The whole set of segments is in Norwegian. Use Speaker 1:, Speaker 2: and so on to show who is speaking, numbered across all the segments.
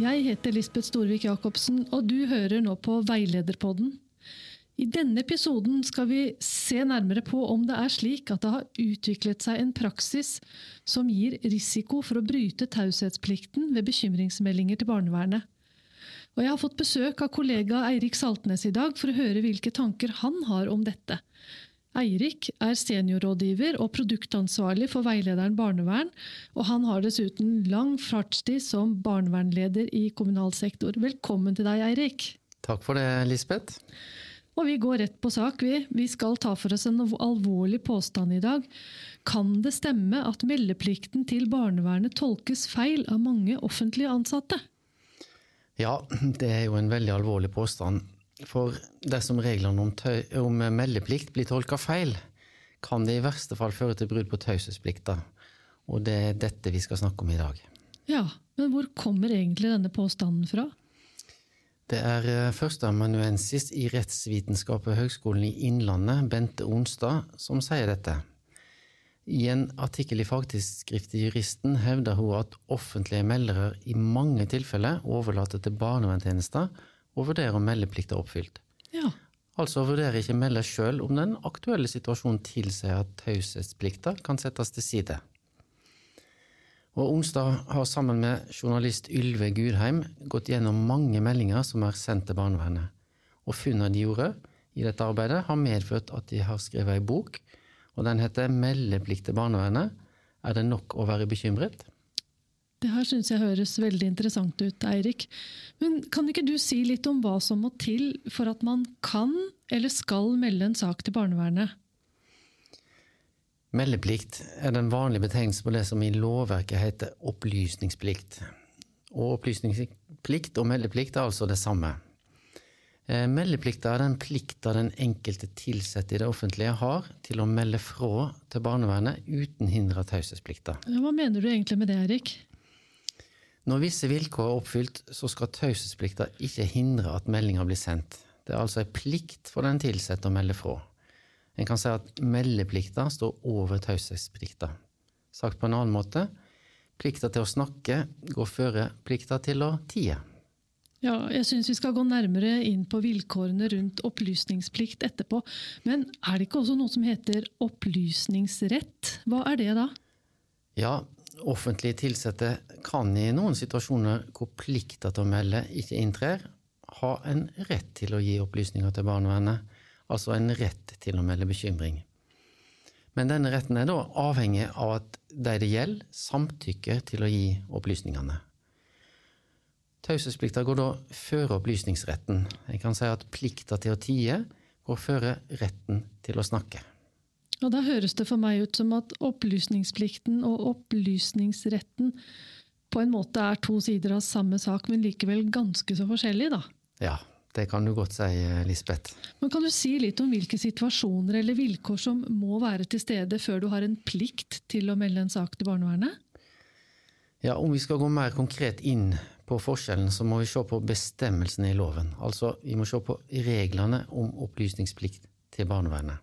Speaker 1: Jeg heter Lisbeth Storvik Jacobsen, og du hører nå på Veilederpodden. I denne episoden skal vi se nærmere på om det er slik at det har utviklet seg en praksis som gir risiko for å bryte taushetsplikten ved bekymringsmeldinger til barnevernet. Og jeg har fått besøk av kollega Eirik Saltnes i dag for å høre hvilke tanker han har om dette. Eirik er seniorrådgiver og produktansvarlig for veilederen Barnevern, og han har dessuten lang fartstid som barnevernleder i kommunal sektor. Velkommen til deg, Eirik.
Speaker 2: Takk for det, Lisbeth.
Speaker 1: Og vi går rett på sak, vi. Vi skal ta for oss en alvorlig påstand i dag. Kan det stemme at meldeplikten til barnevernet tolkes feil av mange offentlige ansatte?
Speaker 2: Ja, det er jo en veldig alvorlig påstand. For dersom reglene om, om meldeplikt blir tolka feil, kan det i verste fall føre til brudd på taushetsplikta. Og det er dette vi skal snakke om i dag.
Speaker 1: Ja, men hvor kommer egentlig denne påstanden fra?
Speaker 2: Det er eh, førsteamanuensis i rettsvitenskap ved Høgskolen i Innlandet, Bente Onstad, som sier dette. I en artikkel i fagtidsskriftet Juristen hevder hun at offentlige meldere i mange tilfeller overlater til barnevernstjenester og vurdere om meldeplikt er oppfylt.
Speaker 1: Ja.
Speaker 2: Altså vurderer ikke melder sjøl om den aktuelle situasjonen tilsier at taushetsplikta kan settes til side. Og Onsdag har sammen med journalist Ylve Gudheim gått gjennom mange meldinger som er sendt til barnevernet. Og funnene de gjorde i dette arbeidet, har medført at de har skrevet ei bok, og den heter 'Meldeplikt til barnevernet'. Er det nok å være bekymret?
Speaker 1: Det her syns jeg høres veldig interessant ut, Eirik. Men kan ikke du si litt om hva som må til for at man kan eller skal melde en sak til barnevernet?
Speaker 2: Meldeplikt er den vanlige betegnelsen på det som i lovverket heter opplysningsplikt. Og opplysningsplikt og meldeplikt er altså det samme. Eh, meldeplikta er den plikta den enkelte ansatte i det offentlige har til å melde fra til barnevernet uten hinder av taushetsplikta.
Speaker 1: Hva mener du egentlig med det, Erik?
Speaker 2: Når visse vilkår er oppfylt, så skal taushetsplikta ikke hindre at meldinga blir sendt. Det er altså en plikt for den ansatte å melde fra. En kan si at meldeplikta står over taushetsplikta. Sagt på en annen måte, plikta til å snakke går føre plikta til å tie.
Speaker 1: Ja, jeg syns vi skal gå nærmere inn på vilkårene rundt opplysningsplikt etterpå. Men er det ikke også noe som heter opplysningsrett? Hva er det da?
Speaker 2: Ja, offentlige ansatte kan i noen situasjoner hvor plikta til å melde ikke inntrer, ha en rett til å gi opplysninger til barnevernet, altså en rett til å melde bekymring. Men denne retten er da avhengig av at de det gjelder, samtykker til å gi opplysningene. Taushetsplikta går da før opplysningsretten. Jeg kan si at plikta til å tie går før retten til å snakke.
Speaker 1: Og Da høres det for meg ut som at opplysningsplikten og opplysningsretten på en måte er to sider av samme sak, men likevel ganske så forskjellige, da.
Speaker 2: Ja, det kan du godt si, Lisbeth.
Speaker 1: Men Kan du si litt om hvilke situasjoner eller vilkår som må være til stede før du har en plikt til å melde en sak til barnevernet?
Speaker 2: Ja, Om vi skal gå mer konkret inn på forskjellen, så må vi se på bestemmelsene i loven. Altså, vi må se på reglene om opplysningsplikt til barnevernet.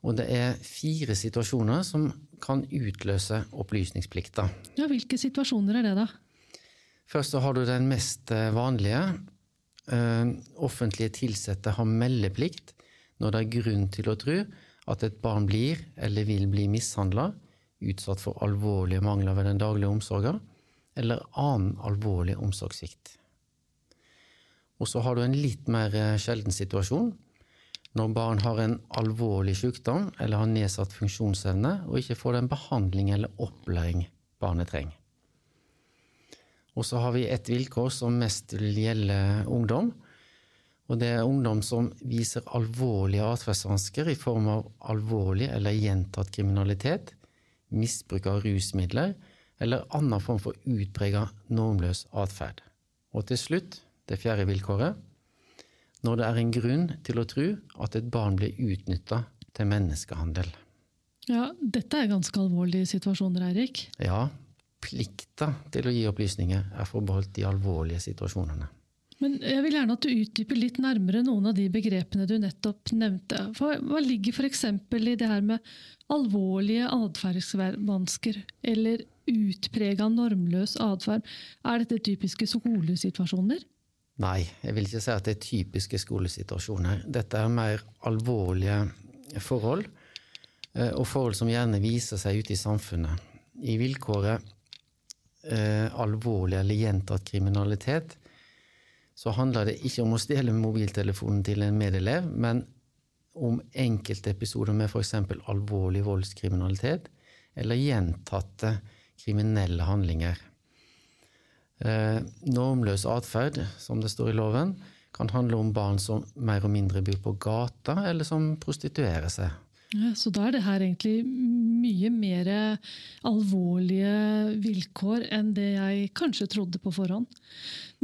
Speaker 2: Og det er fire situasjoner som kan utløse opplysningsplikta.
Speaker 1: Ja, Hvilke situasjoner er det, da?
Speaker 2: Først så har du den mest eh, vanlige. Uh, offentlige ansatte har meldeplikt når det er grunn til å tro at et barn blir eller vil bli mishandla, utsatt for alvorlige mangler ved den daglige omsorgen, eller annen alvorlig omsorgssvikt. Og så har du en litt mer eh, sjelden situasjon når barn har en alvorlig sykdom eller har nedsatt funksjonsevne og ikke får den behandling eller opplæring barnet trenger. Og så har vi et vilkår som mest vil gjelde ungdom. Og det er ungdom som viser alvorlige atferdsvansker i form av alvorlig eller gjentatt kriminalitet, misbruk av rusmidler eller annen form for utprega normløs atferd. Og til slutt, det fjerde vilkåret, når det er en grunn til å tro at et barn blir utnytta til menneskehandel.
Speaker 1: Ja, dette er ganske alvorlige situasjoner, Eirik.
Speaker 2: Ja, plikta til å gi opplysninger er forbeholdt de alvorlige situasjonene.
Speaker 1: Men jeg vil gjerne at du utdyper litt nærmere noen av de begrepene du nettopp nevnte. Hva, hva ligger f.eks. i det her med alvorlige atferdsvansker eller utprega normløs atferd. Er dette typiske skolesituasjoner?
Speaker 2: Nei, jeg vil ikke si at det er typiske skolesituasjoner. Dette er mer alvorlige forhold, eh, og forhold som gjerne viser seg ute i samfunnet. I vilkåret eh, alvorlig eller gjentatt kriminalitet så handler det ikke om å stjele mobiltelefonen til en medelev, men om enkelte episoder med f.eks. alvorlig voldskriminalitet eller gjentatte kriminelle handlinger. Eh, normløs atferd, som det står i loven, kan handle om barn som mer og mindre bor på gata, eller som prostituerer seg.
Speaker 1: Ja, så da er det her egentlig mye mer alvorlige vilkår enn det jeg kanskje trodde på forhånd.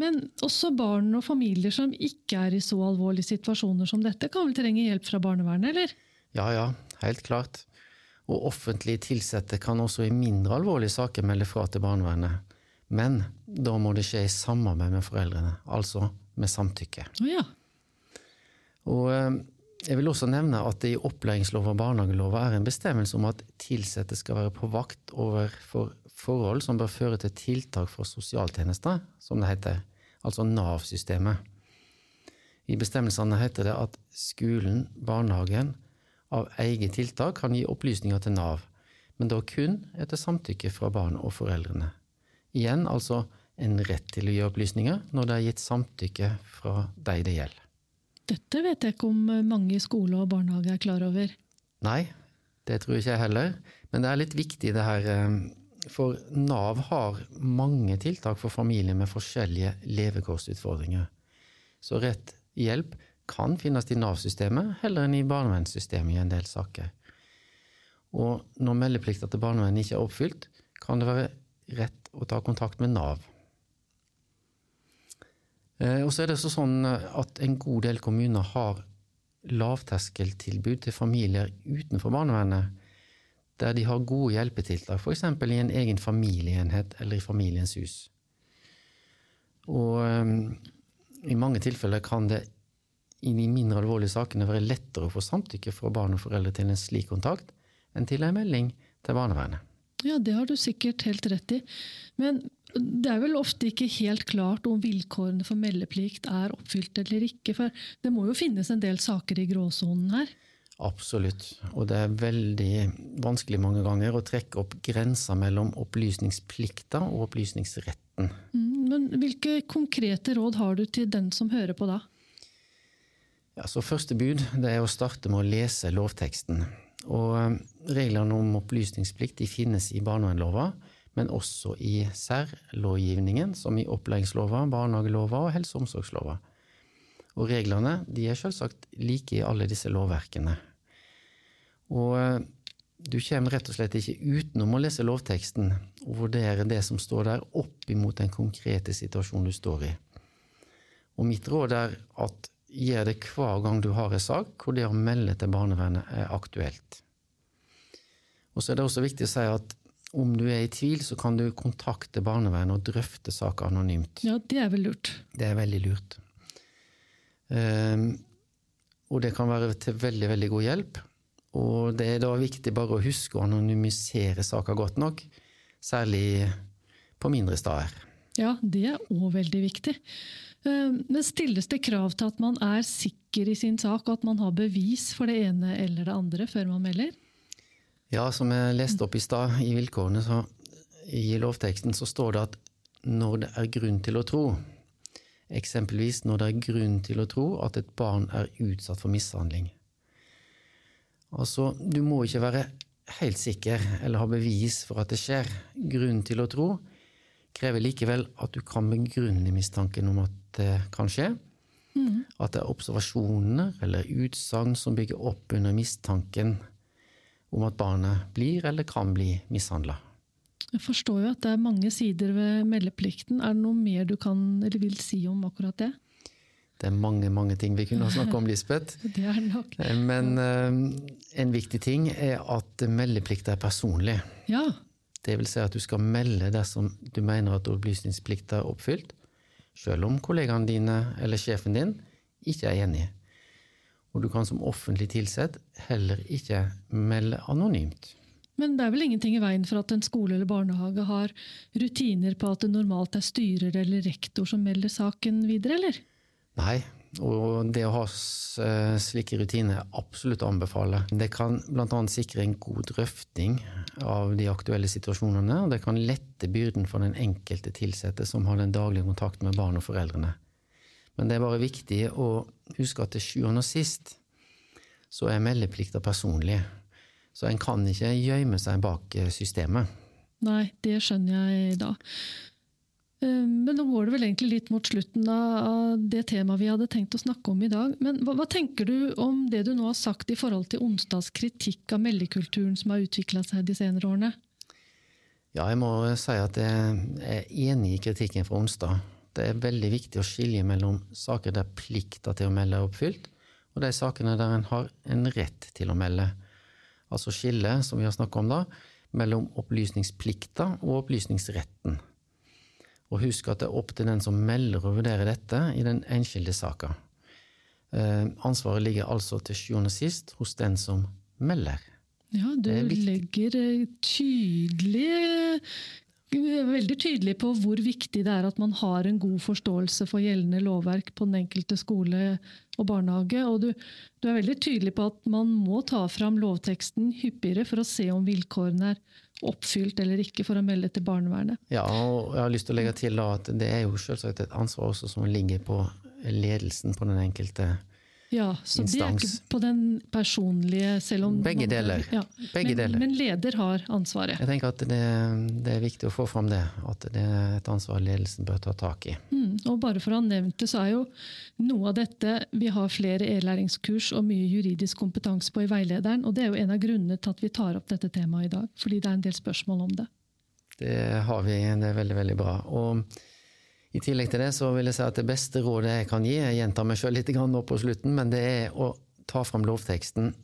Speaker 1: Men også barn og familier som ikke er i så alvorlige situasjoner som dette, kan vel trenge hjelp fra barnevernet, eller?
Speaker 2: Ja, ja, helt klart. Og offentlige tilsatte kan også i mindre alvorlige saker melde fra til barnevernet. Men da må det skje i samarbeid med foreldrene, altså med samtykke.
Speaker 1: Ja.
Speaker 2: Og eh, jeg vil også nevne at det i opplæringslova og barnehagelova er en bestemmelse om at ansatte skal være på vakt overfor forhold som bør føre til tiltak fra sosialtjenester, som det heter, altså Nav-systemet. I bestemmelsene heter det at skolen, barnehagen, av eget tiltak kan gi opplysninger til Nav, men da kun etter samtykke fra barn og foreldrene. Igjen altså en rett til å gi opplysninger når det er gitt samtykke fra de det gjelder.
Speaker 1: Dette vet jeg ikke om mange i skole og barnehage er klar over.
Speaker 2: Nei, det tror ikke jeg heller. Men det er litt viktig det her, eh, for Nav har mange tiltak for familier med forskjellige levekårsutfordringer. Så rett hjelp kan finnes i Nav-systemet heller enn i barnevernssystemet i en del saker. Og når meldeplikta til barnevernet ikke er oppfylt, kan det være rett å ta kontakt med Nav. Eh, og så er det sånn at en god del kommuner har lavterskeltilbud til familier utenfor barnevernet, der de har gode hjelpetiltak, f.eks. i en egen familieenhet eller i familiens hus. Og um, i mange tilfeller kan det i de mindre alvorlige sakene være lettere å få samtykke fra barn og foreldre til en slik kontakt enn til en melding til barnevernet.
Speaker 1: Ja, det har du sikkert helt rett i. Men det er vel ofte ikke helt klart om vilkårene for meldeplikt er oppfylt eller ikke. For det må jo finnes en del saker i gråsonen her?
Speaker 2: Absolutt. Og det er veldig vanskelig mange ganger å trekke opp grensa mellom opplysningsplikta og opplysningsretten.
Speaker 1: Mm, men hvilke konkrete råd har du til den som hører på da?
Speaker 2: Ja, så Første bud det er å starte med å lese lovteksten. Og eh, Reglene om opplysningsplikt finnes i barnevernlova, men også i særlovgivningen, som i opplæringslova, barnehagelova og helse- og omsorgslova. Og reglene er selvsagt like i alle disse lovverkene. Og eh, du kommer rett og slett ikke utenom å lese lovteksten og vurdere det som står der, opp imot den konkrete situasjonen du står i. Og mitt råd er at gjør det hver gang du har en sak hvor det å melde til barnevernet er aktuelt. Og så er det også viktig å si at om du er i tvil, så kan du kontakte barnevernet og drøfte saken anonymt.
Speaker 1: Ja, det er vel lurt.
Speaker 2: Det er veldig lurt. Um, og det kan være til veldig, veldig god hjelp. Og det er da viktig bare å huske å anonymisere saker godt nok, særlig på mindre steder.
Speaker 1: Ja, det er òg veldig viktig. Ehm, men stilles det krav til at man er sikker i sin sak, og at man har bevis for det ene eller det andre før man melder?
Speaker 2: Ja, som jeg leste opp i stad, i vilkårene så, i lovteksten, så står det at når det er grunn til å tro, eksempelvis når det er grunn til å tro at et barn er utsatt for mishandling. Altså, du må ikke være helt sikker eller ha bevis for at det skjer. Grunn til å tro krever likevel at du kan begrunne mistanken om at det kan skje. Mm. At det er observasjoner eller utsagn som bygger opp under mistanken om at barnet blir eller kan bli mishandla.
Speaker 1: Jeg forstår jo at det er mange sider ved meldeplikten. Er det noe mer du kan eller vil si om akkurat det?
Speaker 2: Det er mange mange ting vi kunne snakke om, Lisbeth.
Speaker 1: det er nok.
Speaker 2: Eh, men uh, en viktig ting er at meldeplikt er personlig.
Speaker 1: Ja.
Speaker 2: Det vil si at du skal melde dersom du mener at opplysningsplikten er oppfylt, selv om kollegaene dine eller sjefen din ikke er enig. Og du kan som offentlig tilsett heller ikke melde anonymt.
Speaker 1: Men det er vel ingenting i veien for at en skole eller barnehage har rutiner på at det normalt er styrer eller rektor som melder saken videre, eller?
Speaker 2: Nei, og det å ha eh, slike rutiner er absolutt å anbefale. Det kan bl.a. sikre en god drøfting av de aktuelle situasjonene, og det kan lette byrden for den enkelte ansatte som har den daglige kontakten med barn og foreldrene. Men det er bare viktig å huske at til sjuende og sist så er meldeplikta personlig. Så en kan ikke gjemme seg bak eh, systemet.
Speaker 1: Nei, det skjønner jeg da. Eh, men nå går det vel egentlig litt mot slutten av det temaet vi hadde tenkt å snakke om i dag. Men hva, hva tenker du om det du nå har sagt i forhold til onsdags kritikk av meldekulturen som har utvikla seg de senere årene?
Speaker 2: Ja, jeg må si at jeg er enig i kritikken fra onsdag. Det er veldig viktig å skilje mellom saker der plikta til å melde er oppfylt, og de sakene der en har en rett til å melde. Altså skille, som vi har snakket om da, mellom opplysningsplikta og opplysningsretten. Og husk at det er opp til den som melder å vurdere dette i den enskilde saka. Eh, ansvaret ligger altså til sjuende og sist hos den som melder.
Speaker 1: Ja, du legger tydelige tydelig veldig tydelig på hvor viktig det er at man har en god forståelse for gjeldende lovverk på den enkelte skole og barnehage. Og du, du, er veldig tydelig på at man må ta fram lovteksten hyppigere for å se om vilkårene er oppfylt eller ikke for å melde til barnevernet.
Speaker 2: Ja, og jeg har lyst til å legge til at det er jo selvsagt et ansvar også som ligger på ledelsen på den enkelte
Speaker 1: ja, så instans. det er ikke på den personlige selv om
Speaker 2: Begge deler. Ja. Begge
Speaker 1: men,
Speaker 2: deler.
Speaker 1: men, leder har ansvaret.
Speaker 2: Jeg tenker at det, det, er viktig å få fram det. At det er et ansvar ledelsen bør ta tak i.
Speaker 1: Mm, og bare for å ha nevnt det, så er jo noe av dette Vi har flere e-læringskurs og mye juridisk kompetanse på i veilederen. Og det er jo en av grunnene til at vi tar opp dette temaet i dag. Fordi det er en del spørsmål om det.
Speaker 2: Det har vi. Det er veldig, veldig bra. Og i tillegg til det så vil jeg si at det beste rådet jeg kan gi, jeg gjentar meg sjøl litt nå på slutten, men det er å ta fram lovteksten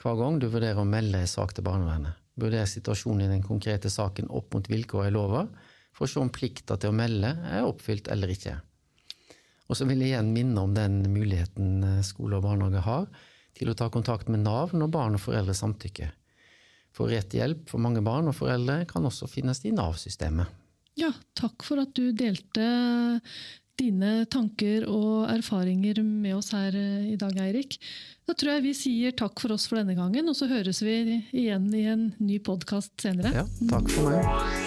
Speaker 2: hver gang du vurderer å melde en sak til barnevernet. Vurder situasjonen i den konkrete saken opp mot vilkårene i lova, for å se om plikta til å melde er oppfylt eller ikke. Og så vil jeg igjen minne om den muligheten eh, skole og barnehage har til å ta kontakt med Nav når barn og foreldre samtykker. For rett hjelp for mange barn og foreldre kan også finnes i Nav-systemet.
Speaker 1: Ja, takk for at du delte dine tanker og erfaringer med oss her eh, i dag, Eirik. Da tror jeg vi sier takk for oss for denne gangen, og så høres vi igjen i en ny podkast senere.
Speaker 2: Ja, takk for meg.